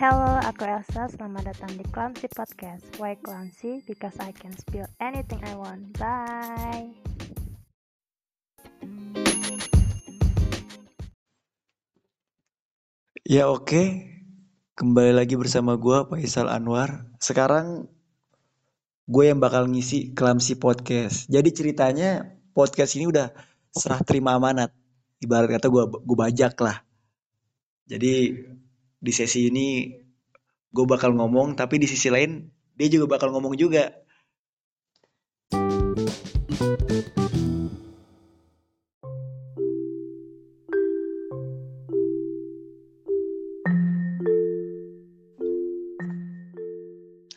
Hello, aku Elsa. Selamat datang di Clumsy Podcast. Why Clumsy? Because I can spill anything I want. Bye. Ya oke, kembali lagi bersama gue Faisal Anwar. Sekarang gue yang bakal ngisi Clumsy Podcast. Jadi ceritanya podcast ini udah serah terima amanat. Ibarat kata gue gue bajak lah. Jadi di sesi ini gue bakal ngomong, tapi di sisi lain dia juga bakal ngomong juga.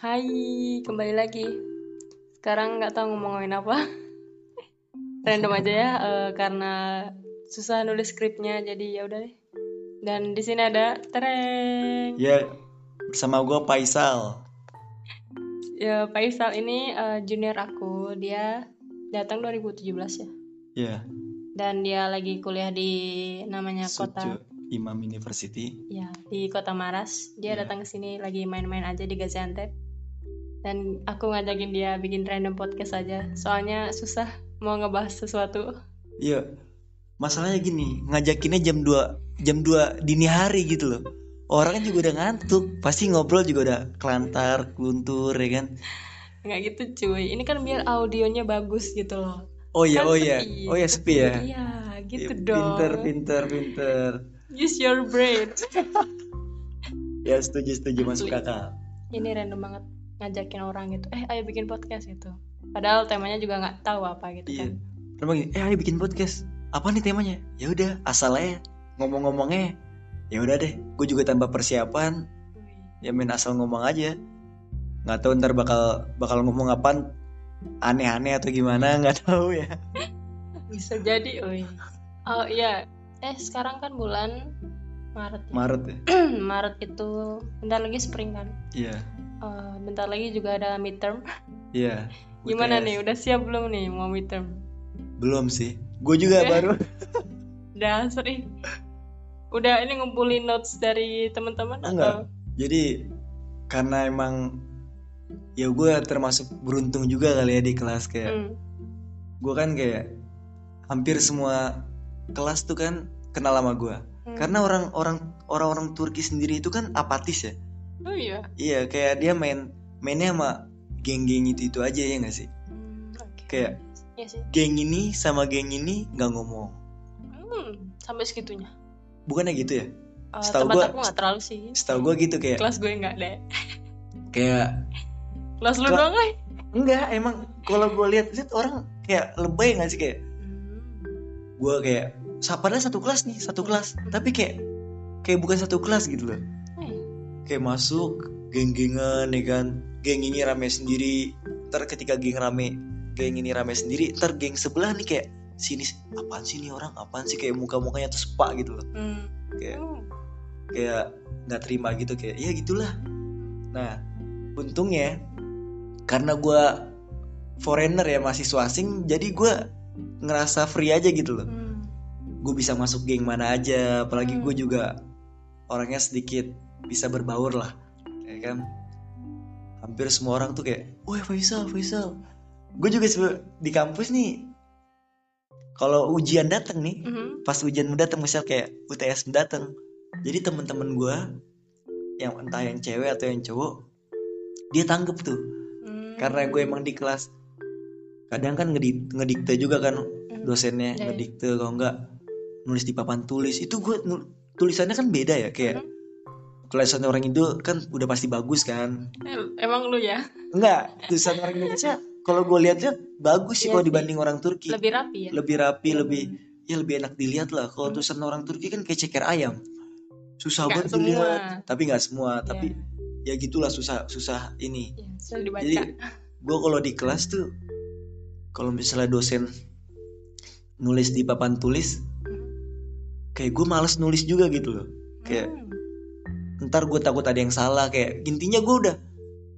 Hai, kembali lagi. Sekarang nggak tahu ngomongin apa. Random aja ya, eh, karena susah nulis skripnya, jadi ya udah deh. Dan di sini ada tereng. Ya bersama gue Faisal. Ya, Faisal ini eh, junior aku. Dia datang 2017 ya. Ya, Dan dia lagi kuliah di namanya kota Suju Imam University. ya di kota Maras. Dia Ya. datang ke sini lagi main-main aja di Gaziantep. Dan aku ngajakin dia bikin random podcast aja. Soalnya susah mau ngebahas sesuatu. Iya. Masalahnya gini, ngajakinnya jam 2 jam 2 dini hari gitu loh. Orang juga udah ngantuk, pasti ngobrol juga udah kelantar, keluntur ya kan. nggak gitu cuy ini kan biar audionya bagus gitu loh Oh iya, Kan oh iya. sepi. Oh iya sepi ya. iya gitu Iya, dong Pinter, pinter, pinter. use your brain Ya setuju, setuju masuk akal. ini random banget ngajakin orang gitu eh ayo bikin podcast gitu padahal temanya juga nggak tahu apa gitu Iya. kan Terus gini, eh ayo bikin podcast. Apa nih temanya? Ya udah, asal aja. Ngomong-ngomongnya. Ya udah deh, gue juga tanpa persiapan, ya main asal ngomong aja. Nggak tahu ntar bakal bakal ngomong apaan aneh-aneh atau gimana nggak tahu ya. bisa jadi oi oh iya eh sekarang kan bulan Maret ya. Maret ya. Maret itu bentar lagi spring kan Iya. Eh, bentar lagi juga ada midterm Iya. gimana UTS. nih udah siap belum nih mau midterm Belum sih. Gue juga Eh. baru. udah sering udah ini ngumpulin notes dari teman-teman Enggak. atau Jadi karena emang ya gue termasuk beruntung juga kali ya di kelas kayak Hmm. gue kan kayak hampir semua kelas tuh kan kenal sama gue. Hmm. Karena orang-orang orang-orang Turki sendiri itu kan apatis ya. oh iya Iya kayak dia main mainnya sama geng-geng itu itu aja ya nggak sih? Hmm, oke. Kayak Iya sih. Geng ini sama geng ini nggak ngomong. hmm, sampai segitunya. Bukannya gitu ya? Eh, Setahu gua- aku nggak terlalu sih. Setahu gue gitu kayak kelas gue nggak deh kayak kelas lu doang lah enggak emang kalau gue lihat lihat orang kayak lebay nggak sih kayak Hmm. gue kayak padahal satu kelas nih satu kelas. Tapi kayak kayak bukan satu kelas gitu loh. Hmm. kayak masuk geng-gengan ya kan? Geng ini rame sendiri. Ntar ketika geng rame geng ini rame sendiri ntar geng sebelah nih kayak sini apaan sih nih orang apaan sih kayak muka-mukanya tuh sepak gitu loh Hmm. kayak Hmm. kayak nggak terima gitu kayak ya gitulah nah untungnya karena gue foreigner ya mahasiswa asing jadi gue ngerasa free aja gitu loh Hmm. gue bisa masuk geng mana aja apalagi Hmm. gue juga orangnya sedikit bisa berbaur lah ya kan hampir semua orang tuh kayak wah Faisal Faisal gue juga di kampus nih kalau ujian datang nih Hmm. pas ujian mendatang misal kayak UTS mendatang jadi teman-teman gue yang entah yang cewek atau yang cowok dia tanggep tuh Hmm. karena gue emang di kelas kadang kan ngedik ngedikte juga kan Hmm. dosennya Ya, ya. ngedikte kalau enggak nulis di papan tulis itu gue tulisannya kan beda ya kayak Hmm. tulisan orang Indo kan udah pasti bagus kan emang lu ya enggak tulisan orang Indonesia kalau gue lihat-lihat bagus sih Iya kalau dibanding orang Turki. Lebih rapi ya? Lebih rapi lebih ya lebih enak dilihat lah. Kalau Hmm. tulisan orang Turki kan kayak ceker ayam. Susah Nggak banget semua. dilihat tapi nggak semua Iya. tapi ya gitulah susah susah ini. Iya, susah dibaca. Jadi gue kalau di kelas tuh kalau misalnya dosen nulis di papan tulis Hmm. kayak gue males nulis juga gitu loh. Kayak Hmm. ntar gue takut ada yang salah. Kayak intinya gue udah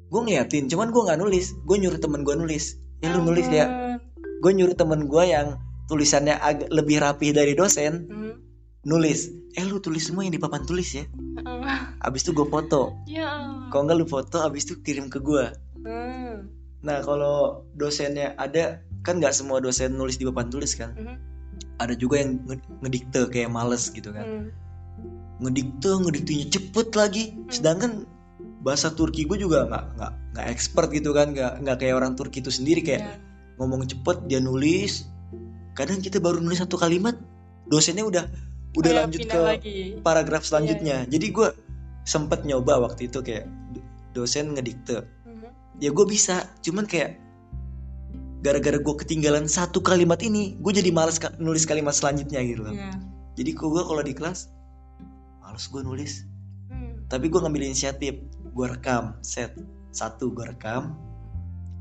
gue ngeliatin cuman gue nggak nulis. Gue nyuruh temen gue nulis. Ya lu nulis ya Ampun. gue nyuruh temen gue yang tulisannya agak lebih rapi dari dosen Hmm. nulis. Eh lu tulis semua yang di papan tulis ya? Ah, abis itu gue foto. Ya. kalau nggak lu foto abis itu kirim ke gue Hmm. nah kalau dosennya ada kan nggak semua dosen nulis di papan tulis kan? Ada juga yang nge- ngedikte kayak males gitu kan. Hmm. ngedikte ngediktenya cepet lagi. Sedangkan bahasa Turki gue juga nggak nggak nggak expert gitu kan nggak nggak kayak orang Turki itu sendiri kayak Ya. ngomong cepet dia nulis kadang kita baru nulis satu kalimat dosennya udah udah Kayak lanjut ke lagi. paragraf selanjutnya jadi gue sempet nyoba waktu itu kayak do- dosen ngedikte Mhm. ya gue bisa cuman kayak gara-gara gue ketinggalan satu kalimat ini gue jadi males ka- nulis kalimat selanjutnya gitu loh Ya. jadi gue kalau di kelas males gue nulis Hmm. tapi gue ngambil inisiatif gue rekam set satu gue rekam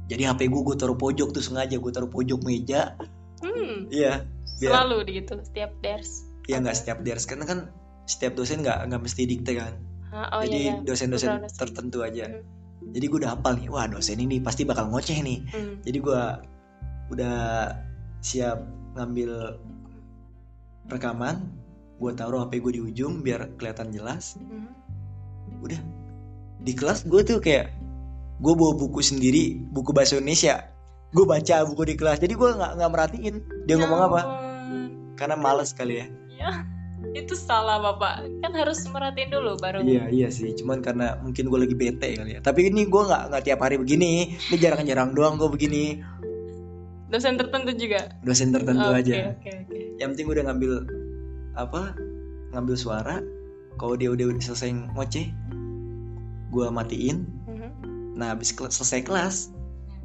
jadi HP gue gue taruh pojok tuh sengaja gue taruh pojok meja Hmm. iya biar Selalu gitu setiap ders. ya nggak setiap ders karena kan setiap dosen nggak nggak mesti dikte kan Oh jadi iya, iya. dosen-dosen Beberapa dosen. tertentu aja Hmm. jadi gue udah hafal nih wah dosen ini pasti bakal ngoceh nih Hmm. jadi gue udah siap ngambil rekaman gue taruh HP gue di ujung biar kelihatan jelas Mhm. udah di kelas gue tuh kayak gue bawa buku sendiri buku bahasa Indonesia. Gue baca buku di kelas. Jadi gue nggak nggak merhatiin dia Ya ngomong apa. karena males kali ya. Ya, itu salah bapak. Kan harus merhatiin dulu baru. iya iya sih. Cuman karena mungkin gue lagi bete kali ya. Tapi ini gue nggak nggak tiap hari begini. Ini jarang-jarang doang gue begini. Dosen tertentu juga. dosen tertentu Oke, aja. Oke oke. yang penting gue udah ngambil apa ngambil suara. Kalau dia udah, udah selesai ngoceh gue matiin. Mhm. nah habis kel- selesai kelas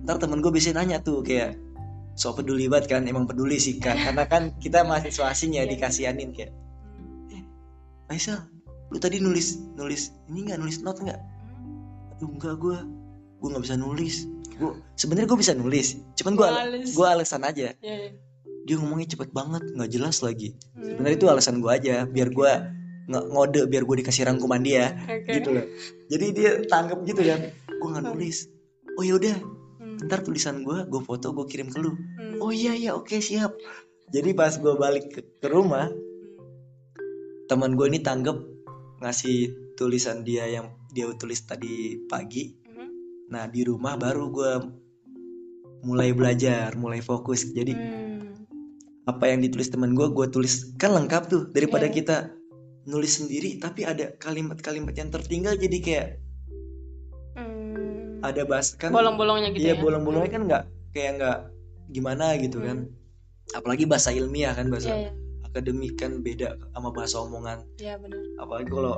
ntar temen gue bisa nanya tuh kayak so peduli banget kan? Emang peduli sih kan karena kan kita mahasiswa asing ya Iya. dikasihanin kayak Faisal lu tadi nulis nulis ini nggak nulis note nggak? Aduh enggak gue gue nggak bisa nulis. Gue sebenarnya gue bisa nulis cuman gue gue alasan aja. Ya, ya. dia ngomongnya cepet banget nggak jelas lagi. Hmm. sebenarnya itu alasan gue aja biar gue ngode biar gue dikasih rangkuman dia Oke. gitu loh jadi dia tanggap gitu kan gue nggak nulis oh yaudah Hmm. ntar tulisan gue gue foto gue kirim ke lu Hmm. oh iya iya oke siap jadi pas gue balik ke, ke rumah teman gue ini tanggap ngasih tulisan dia yang dia tulis tadi pagi Mhm. nah di rumah baru gue mulai belajar mulai fokus jadi Hmm. apa yang ditulis teman gue gue tulis kan lengkap tuh daripada Iya. kita nulis sendiri tapi ada kalimat-kalimat yang tertinggal jadi kayak Hmm. ada bahas kan Bolong-bolongnya gitu iya ya. bolong-bolongnya kan nggak kayak nggak gimana gitu Hmm. kan apalagi bahasa ilmiah kan bahasa Iya, iya. akademik kan beda sama bahasa omongan Iya, benar. apalagi kalau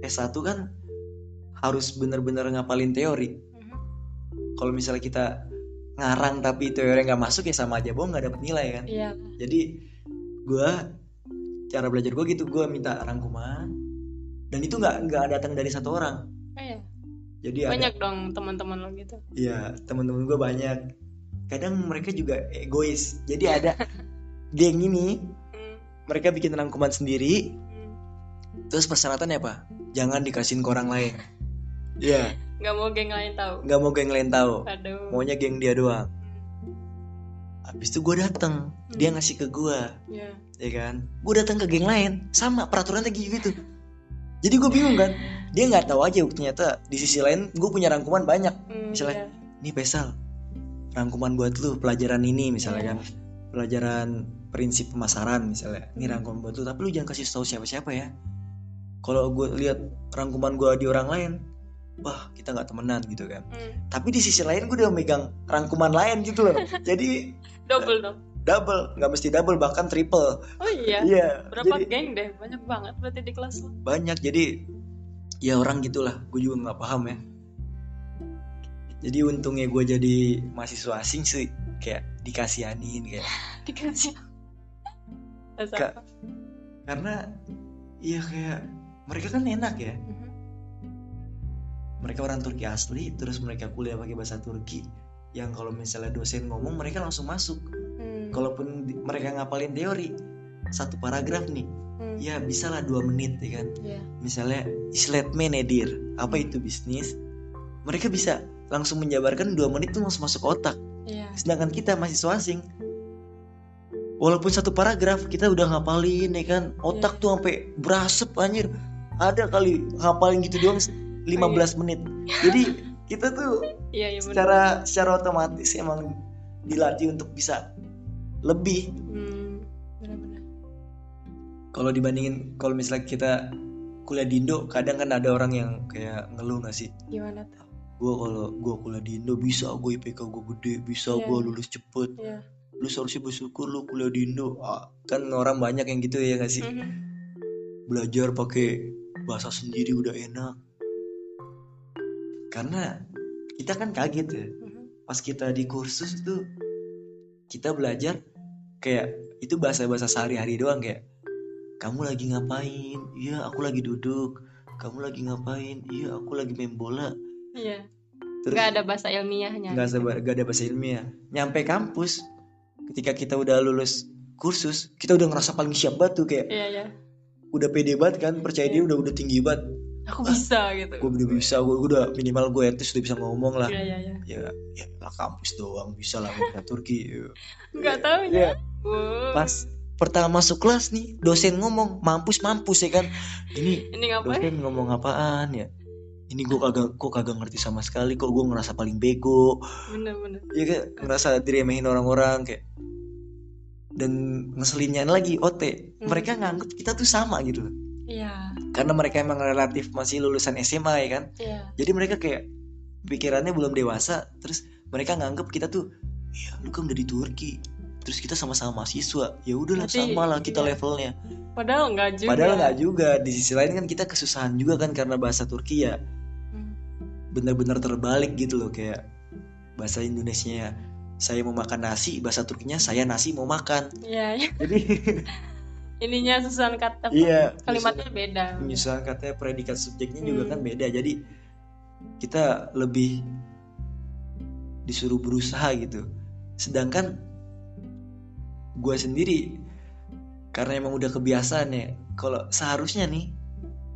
S1 kan harus bener-bener ngapalin teori Mhm. kalau misalnya kita ngarang tapi teori nggak masuk ya sama aja bohong nggak dapet nilai kan Iya. jadi gue cara belajar gue gitu gue minta rangkuman dan itu nggak nggak datang dari satu orang Oh, iya. jadi ada Banyak dong teman-teman lo gitu. Iya, teman-teman gue banyak. Kadang mereka juga egois. Jadi ada geng ini, Hmm. mereka bikin rangkuman sendiri. Hmm. Terus persyaratannya apa? Jangan dikasihin ke orang lain. Iya, Gak mau geng lain tahu. nggak mau geng lain tahu. Aduh. Maunya geng dia doang. Habis itu gue datang, dia ngasih ke gue, Iya. ya kan? Gue datang ke geng lain, sama peraturannya gitu. Jadi gue bingung kan. Dia nggak tahu aja ternyata di sisi lain gue punya rangkuman banyak. Hmm, Misalnya, iya. Nih Pesal, rangkuman buat lu pelajaran ini misalnya Iya. kan. Pelajaran prinsip pemasaran misalnya. Ini Hmm. rangkuman buat lu, tapi lu jangan kasih tahu siapa-siapa ya. Kalau gue lihat rangkuman gue di orang lain, wah kita nggak temenan gitu kan. Hmm. Tapi di sisi lain gue udah megang rangkuman lain gitu loh. Jadi Double dong. double, nggak mesti double bahkan triple. Oh iya. Iya. Berapa Jadi geng deh? Banyak banget berarti di kelas lo. banyak. Jadi ya orang gitulah. Gue juga nggak paham ya. Jadi untungnya gue jadi mahasiswa asing sih kayak dikasihanin kayak Dikasih. Apa? karena iya kayak mereka kan enak ya. Mereka orang Turki asli terus mereka kuliah pakai bahasa Turki. Yang kalau misalnya dosen ngomong mereka langsung masuk. Hmm. kalaupun di- mereka ngapalin teori satu paragraf nih. Hmm. ya bisa lah dua menit ya kan? Iya. misalnya isletme nedir apa itu bisnis? Mereka bisa langsung menjabarkan dua menit tuh langsung masuk otak. Iya. sedangkan kita mahasiswa asing walaupun satu paragraf kita udah ngapalin ya kan? Otak tuh sampai berasap anjir. Ada kali ngapalin gitu doang 15 menit jadi kita tuh Iya, iya secara secara otomatis emang dilatih untuk bisa lebih Hmm, benar-benar. kalau dibandingin kalau misalnya kita kuliah di Indo kadang kan ada orang yang kayak ngeluh gak sih Gimana tuh? gue kalau gue kuliah di Indo bisa gue IPK gue gede bisa Iya. gue lulus cepet Iya. lu seharusnya bersyukur lu kuliah di Indo Ah, kan orang banyak yang gitu ya gak sih Mhm. belajar pakai bahasa sendiri udah enak karena kita kan kaget ya Mhm. pas kita di kursus tuh kita belajar kayak itu bahasa-bahasa sehari-hari doang kayak kamu lagi ngapain iya aku lagi duduk kamu lagi ngapain iya aku lagi main bola Iya. terus Nggak ada bahasa ilmiahnya. ada nggak ada bahasa ilmiah nyampe kampus ketika kita udah lulus kursus kita udah ngerasa paling siap banget tuh kayak Iya, iya. udah pede banget kan percaya diri udah udah tinggi banget Aku bisa gitu. gue udah bisa gue udah minimal gue etis udah bisa ngomong lah Iya, iya, iya. ya ya lah kampus doang bisa lah ngomong Turki Nggak tahu Iya. ya. Wow. pas pertama masuk kelas nih dosen ngomong mampus mampus ya kan ini Ini ngapain? dosen ngomong apaan ya ini gue kagak kok kagak ngerti sama sekali kok gue ngerasa paling bego Bener-bener. ya kayak ngerasa diremehin orang-orang kayak dan ngeselinnya lagi OT Hmm. mereka nganggep kita tuh sama gitu loh Iya. karena mereka emang relatif masih lulusan SMA ya kan Iya. jadi mereka kayak pikirannya belum dewasa terus mereka nganggep kita tuh ya lu kan udah di Turki terus kita sama-sama mahasiswa ya udahlah sama lah kita iya. levelnya Padahal nggak juga. padahal nggak juga di sisi lain kan kita kesusahan juga kan karena bahasa Turki ya Hmm. bener-bener terbalik gitu loh kayak bahasa Indonesia saya mau makan nasi bahasa Turkinya saya nasi mau makan Iya, iya. jadi Ininya susunan kata. iya Kalimatnya beda. misalnya katanya predikat subjeknya juga Hmm. kan beda jadi kita lebih disuruh berusaha gitu sedangkan gue sendiri karena emang udah kebiasaan ya kalau seharusnya nih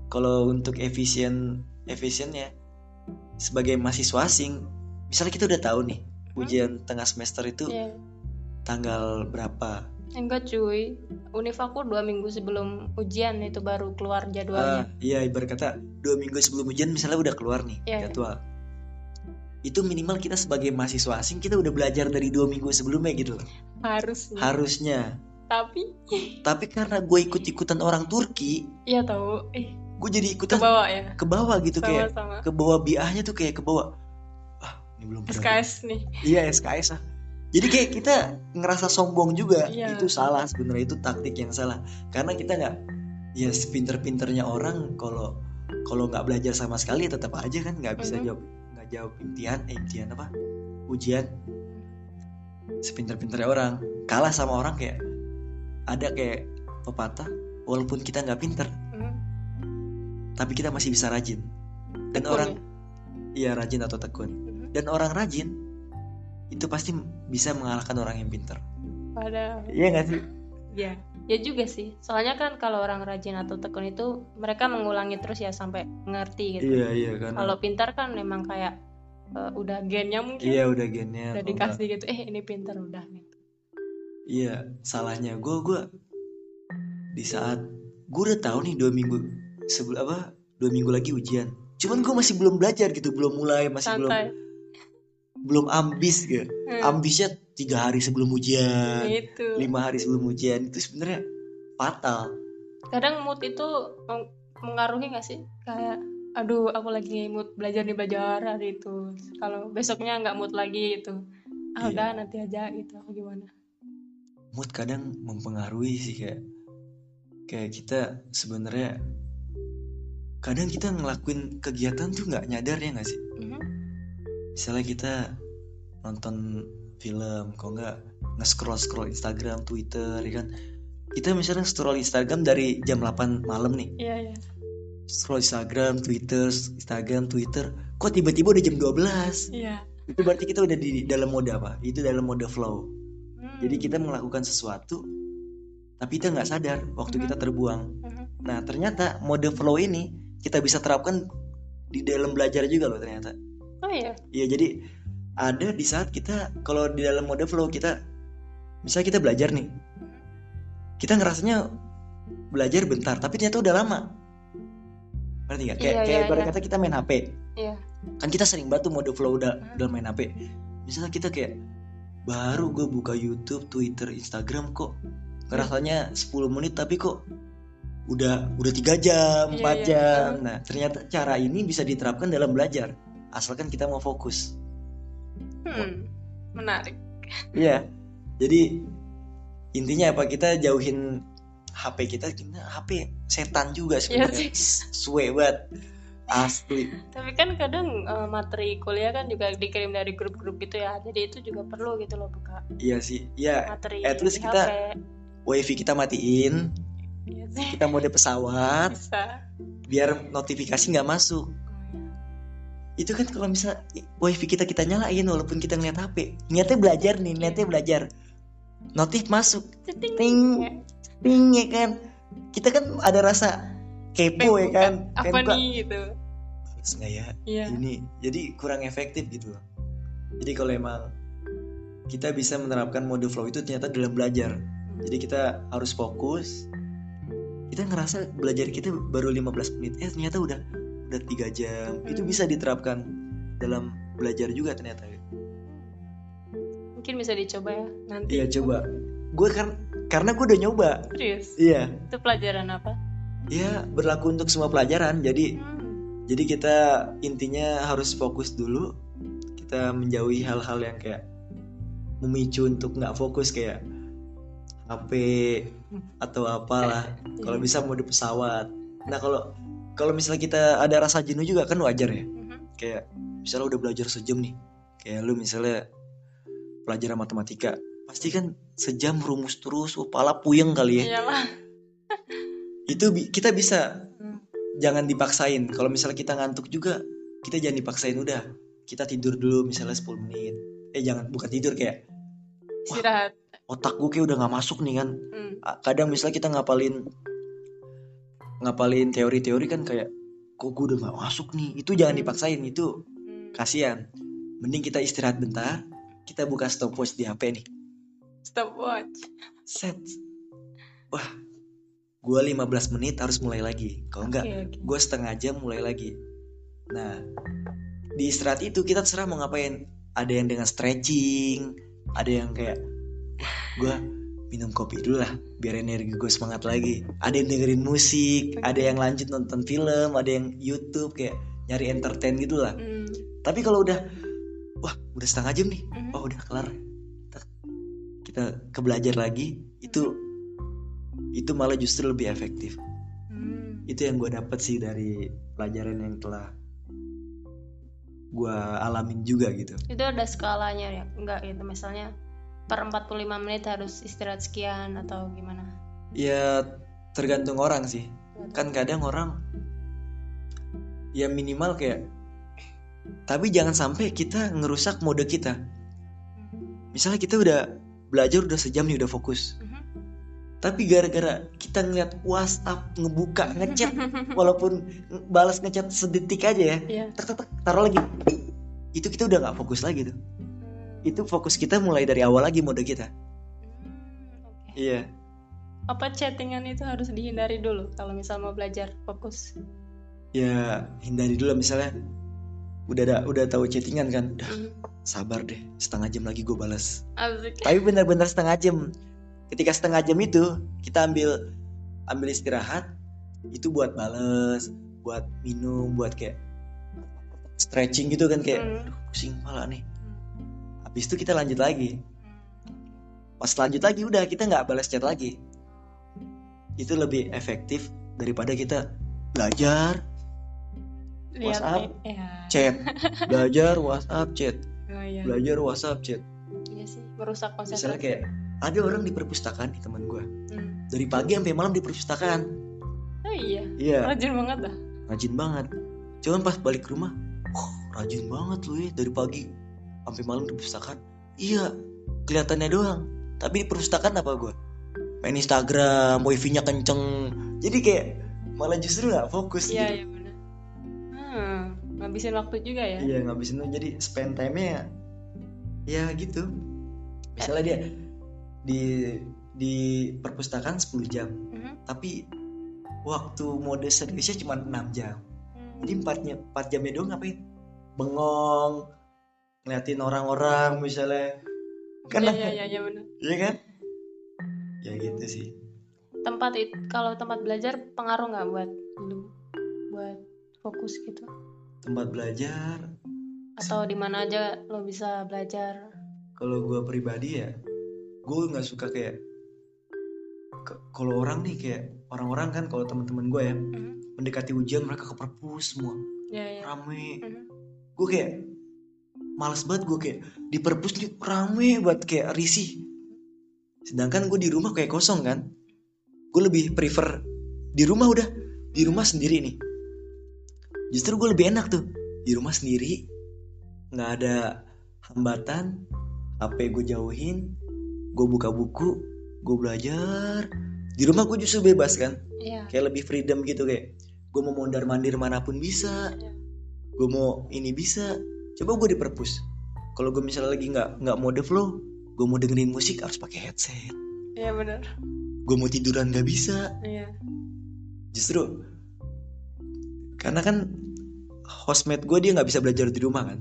kalau untuk efisien efisiennya sebagai mahasiswa asing misalnya kita udah tahu nih ujian tengah semester itu Iya. tanggal berapa Enggak cuy, univ aku dua minggu sebelum ujian itu baru keluar Ah, jadwalnya. iya ibarat kata dua minggu sebelum ujian misalnya udah keluar nih iya. jadwal itu minimal kita sebagai mahasiswa asing kita udah belajar dari dua minggu sebelumnya gitu loh Harusnya. harusnya Tapi, tapi karena gue ikut ikutan orang Turki iya tahu, eh gue jadi ke ikutan bawah ya. ke bawah gitu kayak Sama-sama. ke bawah biahnya tuh kayak ke bawah ah ini belum SKS nih. iya SKS ah jadi kayak kita ngerasa sombong juga Iya. itu salah sebenarnya itu taktik yang salah karena kita nggak ya sepinter-pinternya orang kalau kalau nggak belajar sama sekali ya tetap aja kan nggak bisa Mhm. jawab nggak jawab imtihan eh imtihan apa ujian sepinter-pinternya orang kalah sama orang kayak ada kayak pepatah walaupun kita nggak pinter Hmm. tapi kita masih bisa rajin dan Tekun orang ya? iya rajin atau tekun Mhm. dan orang rajin itu pasti bisa mengalahkan orang yang pinter Padahal. iya nggak sih Ya, ya juga sih. Soalnya kan kalau orang rajin atau tekun itu mereka mengulangi terus ya sampai ngerti gitu. iya iya karena Kalau pintar kan memang kayak eh, udah gennya mungkin iya udah gennya udah dikasih gitu. Eh ini pintar udah gitu. iya salahnya gue gue di saat gue udah tahu nih dua minggu sebelum apa dua minggu lagi ujian cuman gue masih belum belajar gitu belum mulai masih Santai. belum ambis gitu Hmm, ambisnya tiga hari sebelum ujian gitu. lima hari sebelum ujian itu sebenarnya fatal Kadang mood itu meng- mengaruhi gak sih? Kayak aduh aku lagi mood belajar nih belajar hari itu. Kalau besoknya nggak mood lagi gitu. Ah Iya. udah nanti aja gitu. Apa gimana? mood kadang mempengaruhi sih kayak kayak kita sebenarnya kadang kita ngelakuin kegiatan tuh nggak nyadar ya nggak sih. Misalnya kita nonton film kok nggak nge-scroll scroll Instagram Twitter ya kan kita misalnya scroll Instagram dari jam 8 malam nih Iya iya. scroll Instagram Twitter Instagram Twitter kok tiba-tiba udah jam 12 Iya. itu berarti kita udah di dalam mode apa itu dalam mode flow Hmm. jadi kita melakukan sesuatu tapi kita nggak sadar waktu kita terbuang Mhm. nah ternyata mode flow ini kita bisa terapkan di dalam belajar juga loh ternyata Oh iya. Iya jadi ada di saat kita kalau di dalam mode flow kita misalnya kita belajar nih kita ngerasanya belajar bentar tapi ternyata udah lama ngerti nggak kayak Iya, kayak iya, ibarat iya. kata kita main HP Iya. kan kita sering banget tuh mode flow udah Hmm. dalam main HP misalnya kita kayak baru gue buka YouTube Twitter Instagram kok rasanya 10 menit tapi kok udah udah tiga jam Iya, 4 iya. jam nah ternyata cara ini bisa diterapkan dalam belajar asalkan kita mau fokus Hmm. Menarik. Iya. Jadi intinya apa? Kita jauhin HP kita, kita HP setan juga Iya sebenarnya. sih. Suwe banget. Asli. Tapi kan kadang eh, materi kuliah kan juga dikirim dari grup-grup gitu ya. Jadi itu juga perlu gitu loh buka Iya sih. Iya, materi at least kita- HP. wifi kita matiin, Iya sih. kita mode pesawat Bisa. biar notifikasi nggak masuk. Itu kan kalau misal wifi kita kita nyalain walaupun kita ngeliat HP. Niatnya belajar nih, niatnya belajar. Notif masuk, ting, Ya, ting ya kan. Kita kan ada rasa kepo ya kan. Apa buka, nih gitu. "Balas nggak ya? Iya. ini jadi kurang efektif gitu loh jadi kalau emang kita bisa menerapkan mode flow itu ternyata dalam belajar jadi kita harus fokus kita ngerasa belajar kita baru 15 menit eh ternyata udah udah tiga jam itu Hmm. bisa diterapkan dalam belajar juga ternyata Mungkin bisa dicoba ya nanti. iya coba gue kan karena gue udah nyoba Serius. iya Itu pelajaran apa? iya berlaku untuk semua pelajaran jadi Hmm. Jadi kita intinya harus fokus dulu. Kita menjauhi hal-hal yang kayak memicu untuk nggak fokus kayak HP atau apalah. Kalau Iya. bisa mode pesawat. Nah kalau kalau misalnya kita ada rasa jenuh juga kan wajar ya. Mhm. Kayak misalnya udah belajar sejam nih. Kayak lu misalnya pelajaran matematika. Pasti kan sejam rumus terus, oh, pala puyeng kali ya. Iyalah. Itu bi- kita bisa Hmm. jangan dipaksain. Kalau misalnya kita ngantuk juga, kita jangan dipaksain udah. Kita tidur dulu misalnya 10 menit. Eh jangan bukan tidur kayak Istirahat. otak gue kayak udah nggak masuk nih kan. A- Kadang misalnya kita ngapalin ngapalin teori-teori kan kayak kok gue udah nggak masuk nih. Itu jangan Hmm. dipaksain itu Hmm. kasihan. Mending kita istirahat bentar. Kita buka stopwatch di HP nih. Stopwatch. Set. Wah, gue 15 menit harus mulai lagi. Kalau enggak, Oke, oke. gue setengah jam mulai lagi. Nah, di istirahat itu kita terserah mau ngapain. Ada yang dengan stretching, ada yang kayak, gue minum kopi dulu lah, biar energi gue semangat lagi. Ada yang dengerin musik, ada yang lanjut nonton film, ada yang YouTube kayak nyari entertain gitu lah. Hmm. Tapi kalau udah, wah, udah setengah jam nih, Mhm. oh udah kelar. Kita, kita ke belajar lagi, itu itu malah justru lebih efektif Hmm. itu yang gue dapet sih dari pelajaran yang telah gue alamin juga gitu Itu ada skalanya ya? Enggak gitu. Misalnya per 45 menit harus istirahat sekian atau gimana? ya tergantung orang sih. Kan kadang orang ya minimal kayak tapi jangan sampai kita ngerusak mode kita. Misalnya kita udah belajar udah sejam nih udah fokus. Mhm. tapi gara-gara kita ngeliat WhatsApp ngebuka ngechat walaupun balas ngechat sedetik aja ya Iya. tek tek tek taruh lagi. Itu kita udah nggak fokus lagi tuh itu fokus kita mulai dari awal lagi mode kita Hmm, oke. iya Apa chattingan itu harus dihindari dulu kalau misal mau belajar fokus? ya hindari dulu misalnya udah ada udah tahu chattingan kan udah Hmm. sabar deh setengah jam lagi gue balas Asik. tapi benar-benar setengah jam ketika setengah jam itu kita ambil ambil istirahat itu buat bales buat minum buat kayak stretching gitu kan kayak Hmm. "Aduh, pusing kepala nih habis itu kita lanjut lagi pas lanjut lagi udah kita nggak balas chat lagi itu lebih efektif daripada kita belajar Lihat WhatsApp, nih. Ya. chat belajar WhatsApp chat Oh, iya. belajar WhatsApp chat Iya sih, merusak misalnya konsentrasi. kayak ada orang di perpustakaan nih teman gue Hmm. dari pagi sampai malam di perpustakaan Oh iya, iya rajin banget dah. rajin banget cuman pas balik ke rumah oh, rajin banget lu ya dari pagi sampai malam di perpustakaan. Iya kelihatannya doang. Tapi di perpustakaan apa gue main Instagram wifi-nya kenceng. Jadi kayak malah justru nggak fokus Iya, gitu. iya benar. Hmm, ngabisin waktu juga ya. iya ngabisin tuh jadi spend time-nya ya gitu. Misalnya dia di di perpustakaan 10 jam. Mhm. tapi waktu mode seriusnya cuma 6 jam. Jadi empatnya empat jamnya doang ngapain? Bengong, ngeliatin orang-orang misalnya. Kan Iya iya iya iya benar. Iya kan? Ya gitu sih. Tempat itu kalau tempat belajar pengaruh nggak buat lu buat fokus gitu? Tempat belajar Atau di mana aja lo bisa belajar? kalau gue pribadi ya gue nggak suka kayak kalau orang nih kayak orang-orang kan kalau teman-teman gue ya Mhm. mendekati ujian mereka ke perpus semua Iya iya. rame Mhm. gue kayak males banget gue kayak di perpus nih rame buat kayak risih. Sedangkan gue di rumah kayak kosong kan. Gue lebih prefer di rumah udah di rumah sendiri nih. Justru gue lebih enak tuh di rumah sendiri. Nggak ada hambatan HP gue jauhin gue buka buku gue belajar. Di rumah gue justru bebas kan. Iya. kayak lebih freedom gitu kayak gue mau mondar mandir mana pun bisa. Iya. gue mau ini bisa coba gue di perpus kalau gue misalnya lagi nggak nggak mode flow gue mau dengerin musik harus pakai headset Iya benar. gue mau tiduran nggak bisa Iya. justru karena kan hostmate gue dia nggak bisa belajar di rumah kan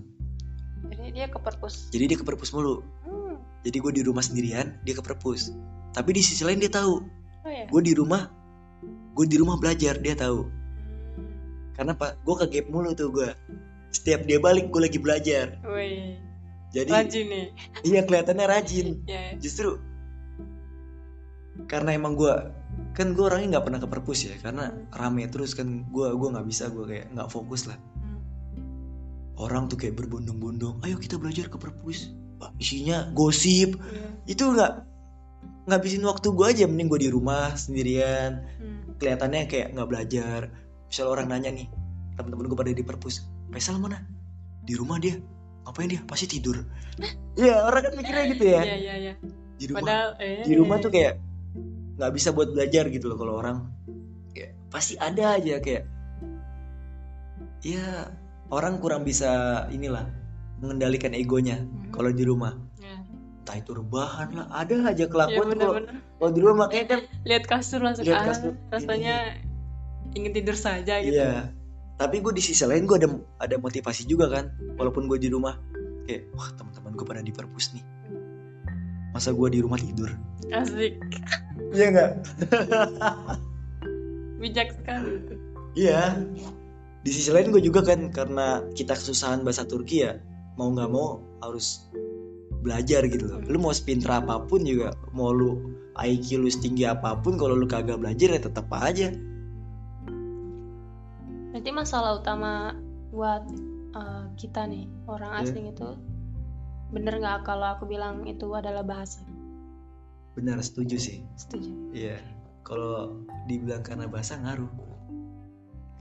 Jadi dia ke perpus. jadi dia ke perpus mulu Hmm. jadi gue di rumah sendirian dia ke perpus tapi di sisi lain dia tahu Oh ya. gue di rumah gue di rumah belajar dia tahu Hmm. karena pak gue ke gap mulu tuh gue setiap dia balik gue lagi belajar Wih. jadi Rajin nih. iya kelihatannya rajin Ya. justru karena emang gue kan gue orangnya nggak pernah ke perpus ya karena rame terus kan gue gua nggak bisa gue kayak nggak fokus lah Hmm. orang tuh kayak berbondong-bondong ayo kita belajar ke perpus Wah, isinya gosip Iya. itu nggak ngabisin waktu gue aja mending gue di rumah sendirian Hmm. kelihatannya kayak nggak belajar misal orang nanya nih teman-teman gue pada di perpus Faisal mana di rumah dia. Ngapain dia? Pasti tidur. Ya orang kan mikirnya gitu ya. Iya iya iya. di rumah. Padahal eh. di rumah tuh kayak nggak bisa buat belajar gitu loh kalau orang. Kayak pasti ada aja kayak ya orang kurang bisa inilah mengendalikan egonya Mhm. kalau di rumah. Iya. entah itu rebahan lah ada aja Iya kelakuan tuh kalau di rumah. Makanya kan Lihat kasur langsung Lihat ah, kasur, rasanya ingin tidur saja gitu. iya tapi gue di sisi lain gue ada ada motivasi juga kan walaupun gue di rumah kayak wah teman-teman gue pada di perpus nih masa gue di rumah tidur Asik. iya nggak Bijak sekali. Iya. Di sisi lain gue juga kan karena kita kesusahan bahasa Turki ya mau nggak mau harus belajar gitu loh. Lu mau sepintar apa pun juga, mau lu IQ lu setinggi apa pun kalau lu kagak belajar ya tetap aja. Berarti masalah utama buat uh, kita nih orang Iya. asing itu bener nggak kalau aku bilang itu adalah bahasa? Benar setuju sih. Setuju. Iya. Kalau dibilang karena bahasa ngaruh.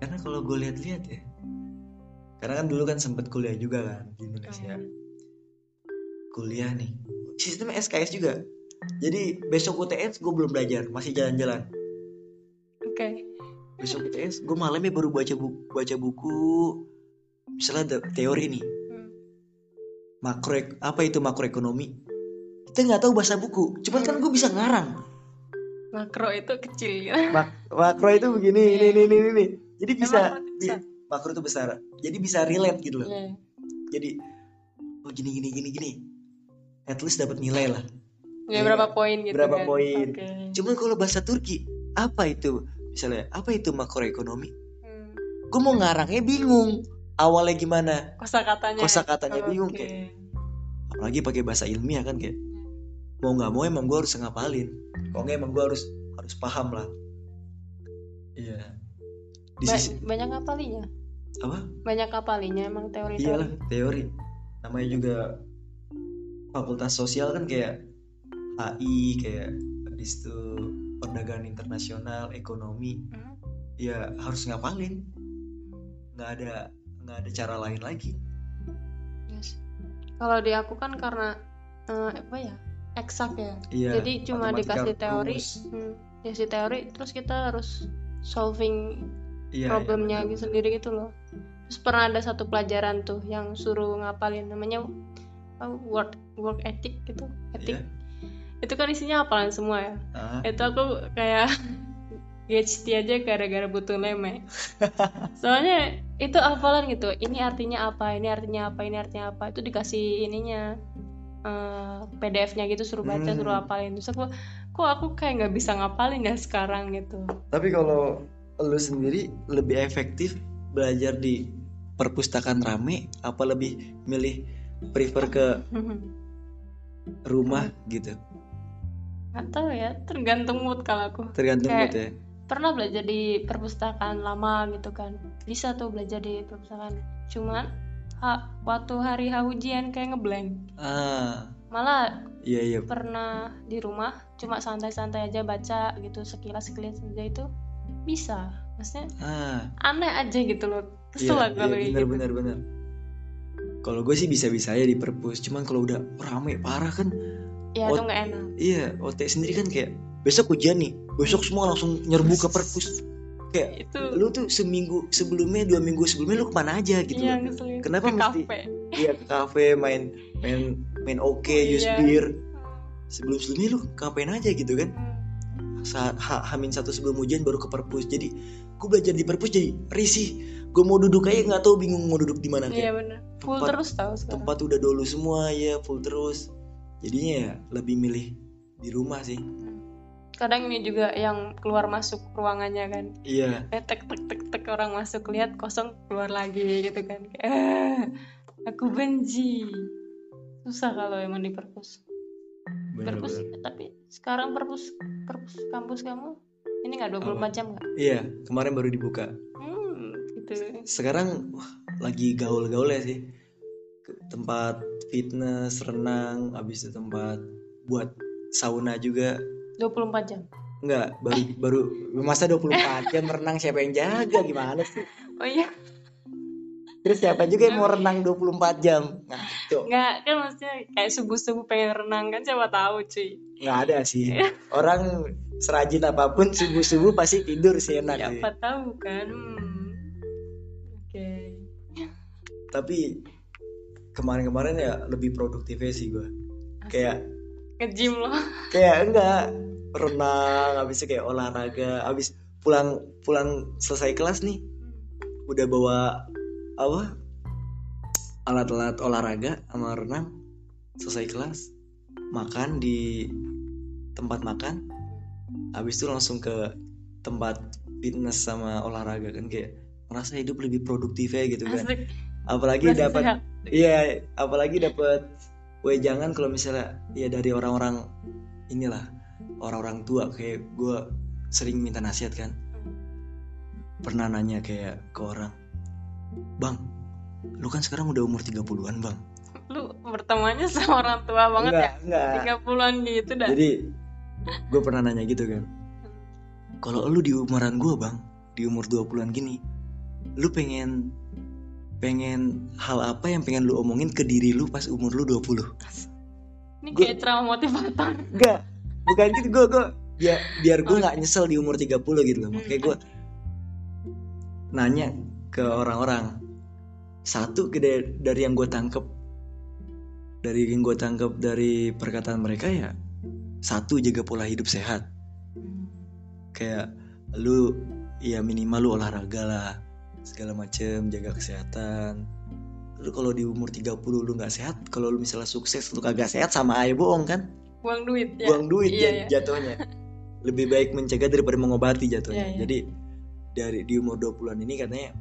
Karena kalau gue lihat-lihat ya. Karena kan dulu kan sempet kuliah juga kan di Indonesia. Kuliah nih. Sistemnya SKS juga. Jadi besok UTS gue belum belajar, masih jalan-jalan. Oke. Besok UTS gue malamnya baru baca buku baca buku misalnya ada teori nih Hmm. makro apa itu makroekonomi kita nggak tahu bahasa buku cuman kan gue bisa ngarang Makro itu kecil ya. Mak- makro itu begini ini ini ini ini jadi bisa, Emang makro itu besar? makro itu besar jadi bisa relate gitu loh Iya. jadi oh gini gini gini gini at least dapat nilai lah Ya, Iya. berapa poin gitu Berapa kan? poin. Oke. cuman kalau bahasa Turki apa itu misalnya apa itu makroekonomi? Hmm. gue mau ngarangnya bingung. Awalnya gimana? Kosa katanya. Kosa katanya bingung, kayak. apalagi pakai bahasa ilmiah kan kayak. Mau nggak mau emang gue harus ngapalin. Kalau nggak emang gue harus harus paham lah. Iya. Di Ba- sisi banyak apalinya. apa? Banyak apalinya emang teori iyalah teori. Namanya juga fakultas sosial kan kayak HI kayak habis itu perdagangan internasional ekonomi Hmm. ya harus ngapalin nggak ada nggak ada cara lain lagi Yes. Kalau di aku kan karena eh, apa ya eksak ya. iya Jadi cuma dikasih teori, rumus. hmm, dikasih teori, terus kita harus solving iya, problemnya iya, sendiri gitu loh. Terus pernah ada satu pelajaran tuh yang suruh ngapalin namanya uh, work work ethic gitu, Iya. Itu kan isinya hafalan semua ya. Ah, Itu aku kayak PhD aja gara-gara butuh meme soalnya itu hafalan gitu ini artinya apa ini artinya apa ini artinya apa itu dikasih ininya eh, PDF-nya gitu suruh baca Hmm. suruh hafalin terus aku kok aku kayak nggak bisa ngapalin ya sekarang gitu Tapi kalau lu sendiri lebih efektif belajar di perpustakaan rame apa lebih milih prefer ke rumah gitu? Tahu ya tergantung mood kalau aku. Tergantung Kayak- mood ya. pernah belajar di perpustakaan lama gitu kan. Bisa tuh belajar di perpustakaan. Cuman ha- waktu hari H ujian kayak ngeblank. Ah, malah iya iya. pernah di rumah cuma santai-santai aja baca gitu sekilas sekilas aja itu bisa. Maksudnya Ah, aneh aja gitu loh. Kesel iya, kalau iya, bener gitu. bener bener. Kalau gue sih bisa-bisa aja di perpus, cuman kalau udah rame parah kan, ya Oh, itu nggak enak iya, OT sendiri kan kayak besok ujian nih, besok semua langsung nyerbu ke perpus. Kayak itu lu tuh seminggu sebelumnya, dua minggu sebelumnya lu ke mana aja gitu iya Kenapa ke mesti- kafe Iya ke kafe main main main oke, use Iya. beer. Sebelum sebelumnya lu ngapain aja gitu kan? Hmm. Saat ha, hamin satu sebelum ujian baru ke perpus. Jadi gue belajar di perpus jadi risih. Gue mau duduk aja nggak tahu bingung mau duduk di mana iya kayak bener full tempat- terus tahu sekarang tempat udah dulu semua ya full terus. Jadinya ya lebih milih di rumah sih. kadang ini juga yang keluar masuk ruangannya kan Iya. eh tek tek tek tek orang masuk lihat kosong keluar lagi gitu kan eh aku benci susah kalau emang di perpus perpus tapi sekarang perpus perpus kampus kamu ini nggak 24 Apa? jam nggak Iya kemarin baru dibuka. hmm gitu Sekarang wah, lagi gaul-gaul ya sih. Ke tempat fitness, renang, habis itu tempat buat sauna juga. 24 jam? Enggak, baru baru masa 24 jam renang siapa yang jaga? Gimana sih? oh iya. Terus siapa juga yang mau renang 24 jam? Nah, itu nggak kan maksudnya kayak subuh subuh pengen renang kan siapa tahu cuy. Nggak ada sih. Orang serajin apa pun subuh-subuh pasti tidur sih enak siapa tahu kan hmm. oke. Tapi kemarin-kemarin ya lebih produktifnya sih gue. Kayak nge-gym loh. kayak enggak renang, habis itu kayak olahraga, habis pulang pulang selesai kelas nih udah bawa apa? Alat-alat olahraga sama renang selesai kelas makan di tempat makan habis itu langsung ke tempat fitness sama olahraga kan kayak merasa hidup lebih produktif ya gitu kan. Asik apalagi dapat iya apalagi dapat jangan kalau misalnya ya dari orang-orang inilah orang-orang tua. Kayak gue sering minta nasihat kan. Pernah nanya kayak ke orang bang lu kan sekarang udah umur 30-an bang. Lu bertemannya sama orang tua banget enggak ya? enggak. 30-an gitu dah. Jadi gue pernah nanya gitu kan. Kalau lu di umuran gue bang di umur 20-an gini lu pengen pengen hal apa yang pengen lu omongin ke diri lu pas umur lu 20 ini Gua- kayak trauma motivator. Enggak, bukan gitu gue gue biar biar gue nggak nyesel di umur 30 gitu loh. Makanya gue nanya ke orang-orang. Satu dari, dari yang gue tangkep. Dari yang gue tangkep dari perkataan mereka ya satu jaga pola hidup sehat. Kayak lu ya minimal lu olahraga lah segala macem jaga kesehatan. Lu kalau di umur 30 lu nggak sehat kalau lu misalnya sukses lu kagak sehat sama aja bohong kan? Buang duit ya. Buang duit Iya, jat- iya. jatuhnya. Lebih baik mencegah daripada mengobati jatuhnya. Iya, iya. jadi dari di umur 20-an ini katanya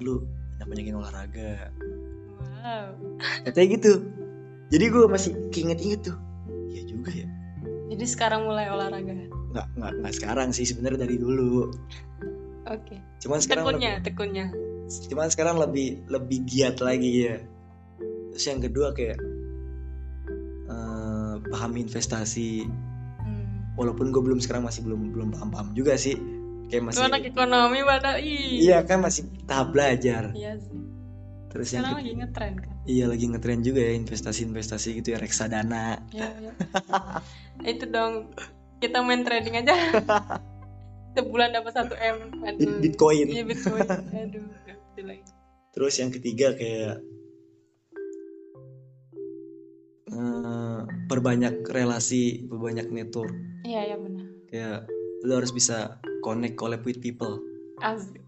lu banyak-banyakin olahraga. Wow. Katanya gitu. Jadi gue masih keinget-inget tuh. Iya juga ya. Jadi sekarang mulai olahraga? Nggak nggak nggak sekarang sih sebenarnya dari dulu oke. Cuman sekarang tekunnya lebih, tekunnya. cuman sekarang lebih lebih giat lagi ya. Terus yang kedua kayak eh, paham investasi. Hmm. walaupun gue belum sekarang masih belum belum paham paham juga sih. Kayak masih anak ekonomi pada ih. Iya kan masih tahap belajar. Iya sih. Terus yang sekarang ke- lagi ngetren kan? Iya lagi ngetren juga ya investasi-investasi gitu ya reksadana. Ya, ya. itu dong kita main trading aja sebulan dapat satu m aduh. Bitcoin. Iya bitcoin. Aduh terus yang ketiga kayak eh, perbanyak relasi perbanyak network. Iya iya benar. Kayak lu harus bisa connect collab with people. Asik.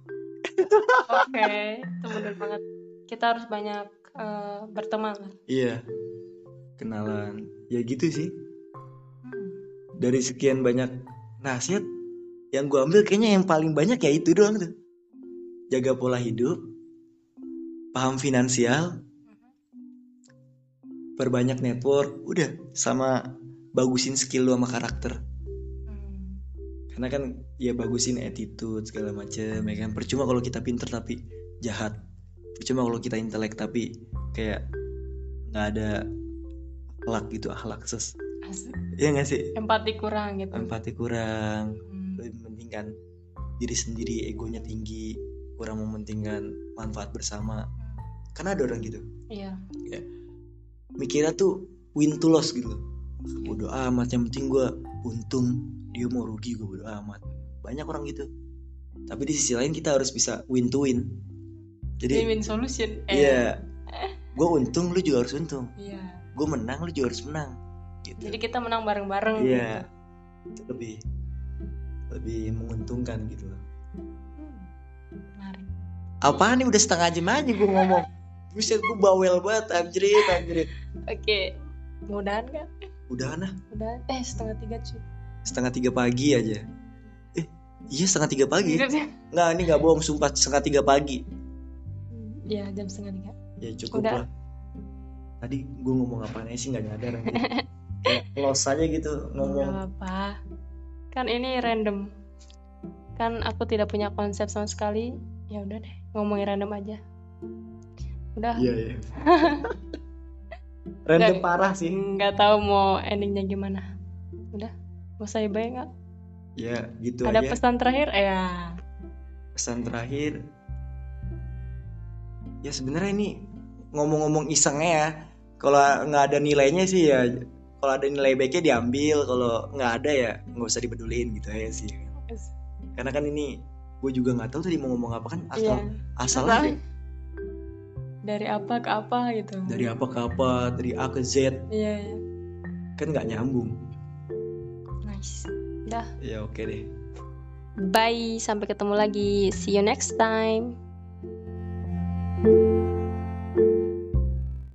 Oke, itu bener banget. Kita harus banyak eh, berteman. Iya. Kenalan. Ya gitu sih. Hmm. dari sekian banyak nasihat yang gue ambil kayaknya yang paling banyak ya itu doang tuh. Jaga pola hidup paham finansial perbanyak network udah sama bagusin skill lu sama karakter. Karena kan ya bagusin attitude segala macem ya kan? Percuma kalau kita pinter tapi jahat. Percuma kalau kita intelek tapi kayak nggak ada akhlak gitu akhlak ses. Asik. ya nggak sih? Empati kurang gitu. empati kurang mementingkan diri sendiri egonya tinggi kurang mementingkan manfaat bersama. Karena ada orang gitu. Iya. mikirnya tuh win to loss gitu bodoh amat yang penting gue untung. Dia mau rugi gue bodoh amat. Banyak orang gitu. Tapi di sisi lain kita harus bisa win to win. Jadi Win-win solution. Eh, iya. Gue untung lu juga harus untung. Iya. gue menang lu juga harus menang. Gitu. Jadi kita menang bareng-bareng. iya. itu lebih lebih menguntungkan gitu loh Hmm. Menarik. apaan nih udah setengah jam aja gue ngomong Buset gue bawel banget anjrit anjrit Oke. Mudahan kan? Udah nah Udah. Eh setengah tiga cuy. setengah tiga pagi aja Eh iya setengah tiga pagi. Nggak ini nggak bohong sumpah setengah tiga pagi Iya jam setengah tiga. Ya cukup Udah. lah Tadi gue ngomong apa sih nggak nyadar. Kayak los aja gitu Gak ngomong apa-apa. Kan ini random. Kan aku tidak punya konsep sama sekali. Ya udah deh, ngomongin random aja. Udah. Iya iya Random Nggak- parah sih Nggak tahu mau endingnya gimana. Udah. Mau saya bayang nggak? Ya gitu Ada aja pesan terakhir? Eh, Ya. pesan terakhir ya sebenarnya ini ngomong-ngomong isengnya ya kalau nggak ada nilainya sih ya kalau ada nilai baiknya diambil kalau nggak ada ya nggak usah dipeduliin gitu aja sih karena kan ini gue juga nggak tahu tadi mau ngomong apa kan asal Iya. asal Asal. aja Dari apa ke apa gitu. dari apa ke apa dari A ke Z Iya, iya. kan nggak nyambung Nice. Udah. ya oke deh Bye. Sampai ketemu lagi. See you next time.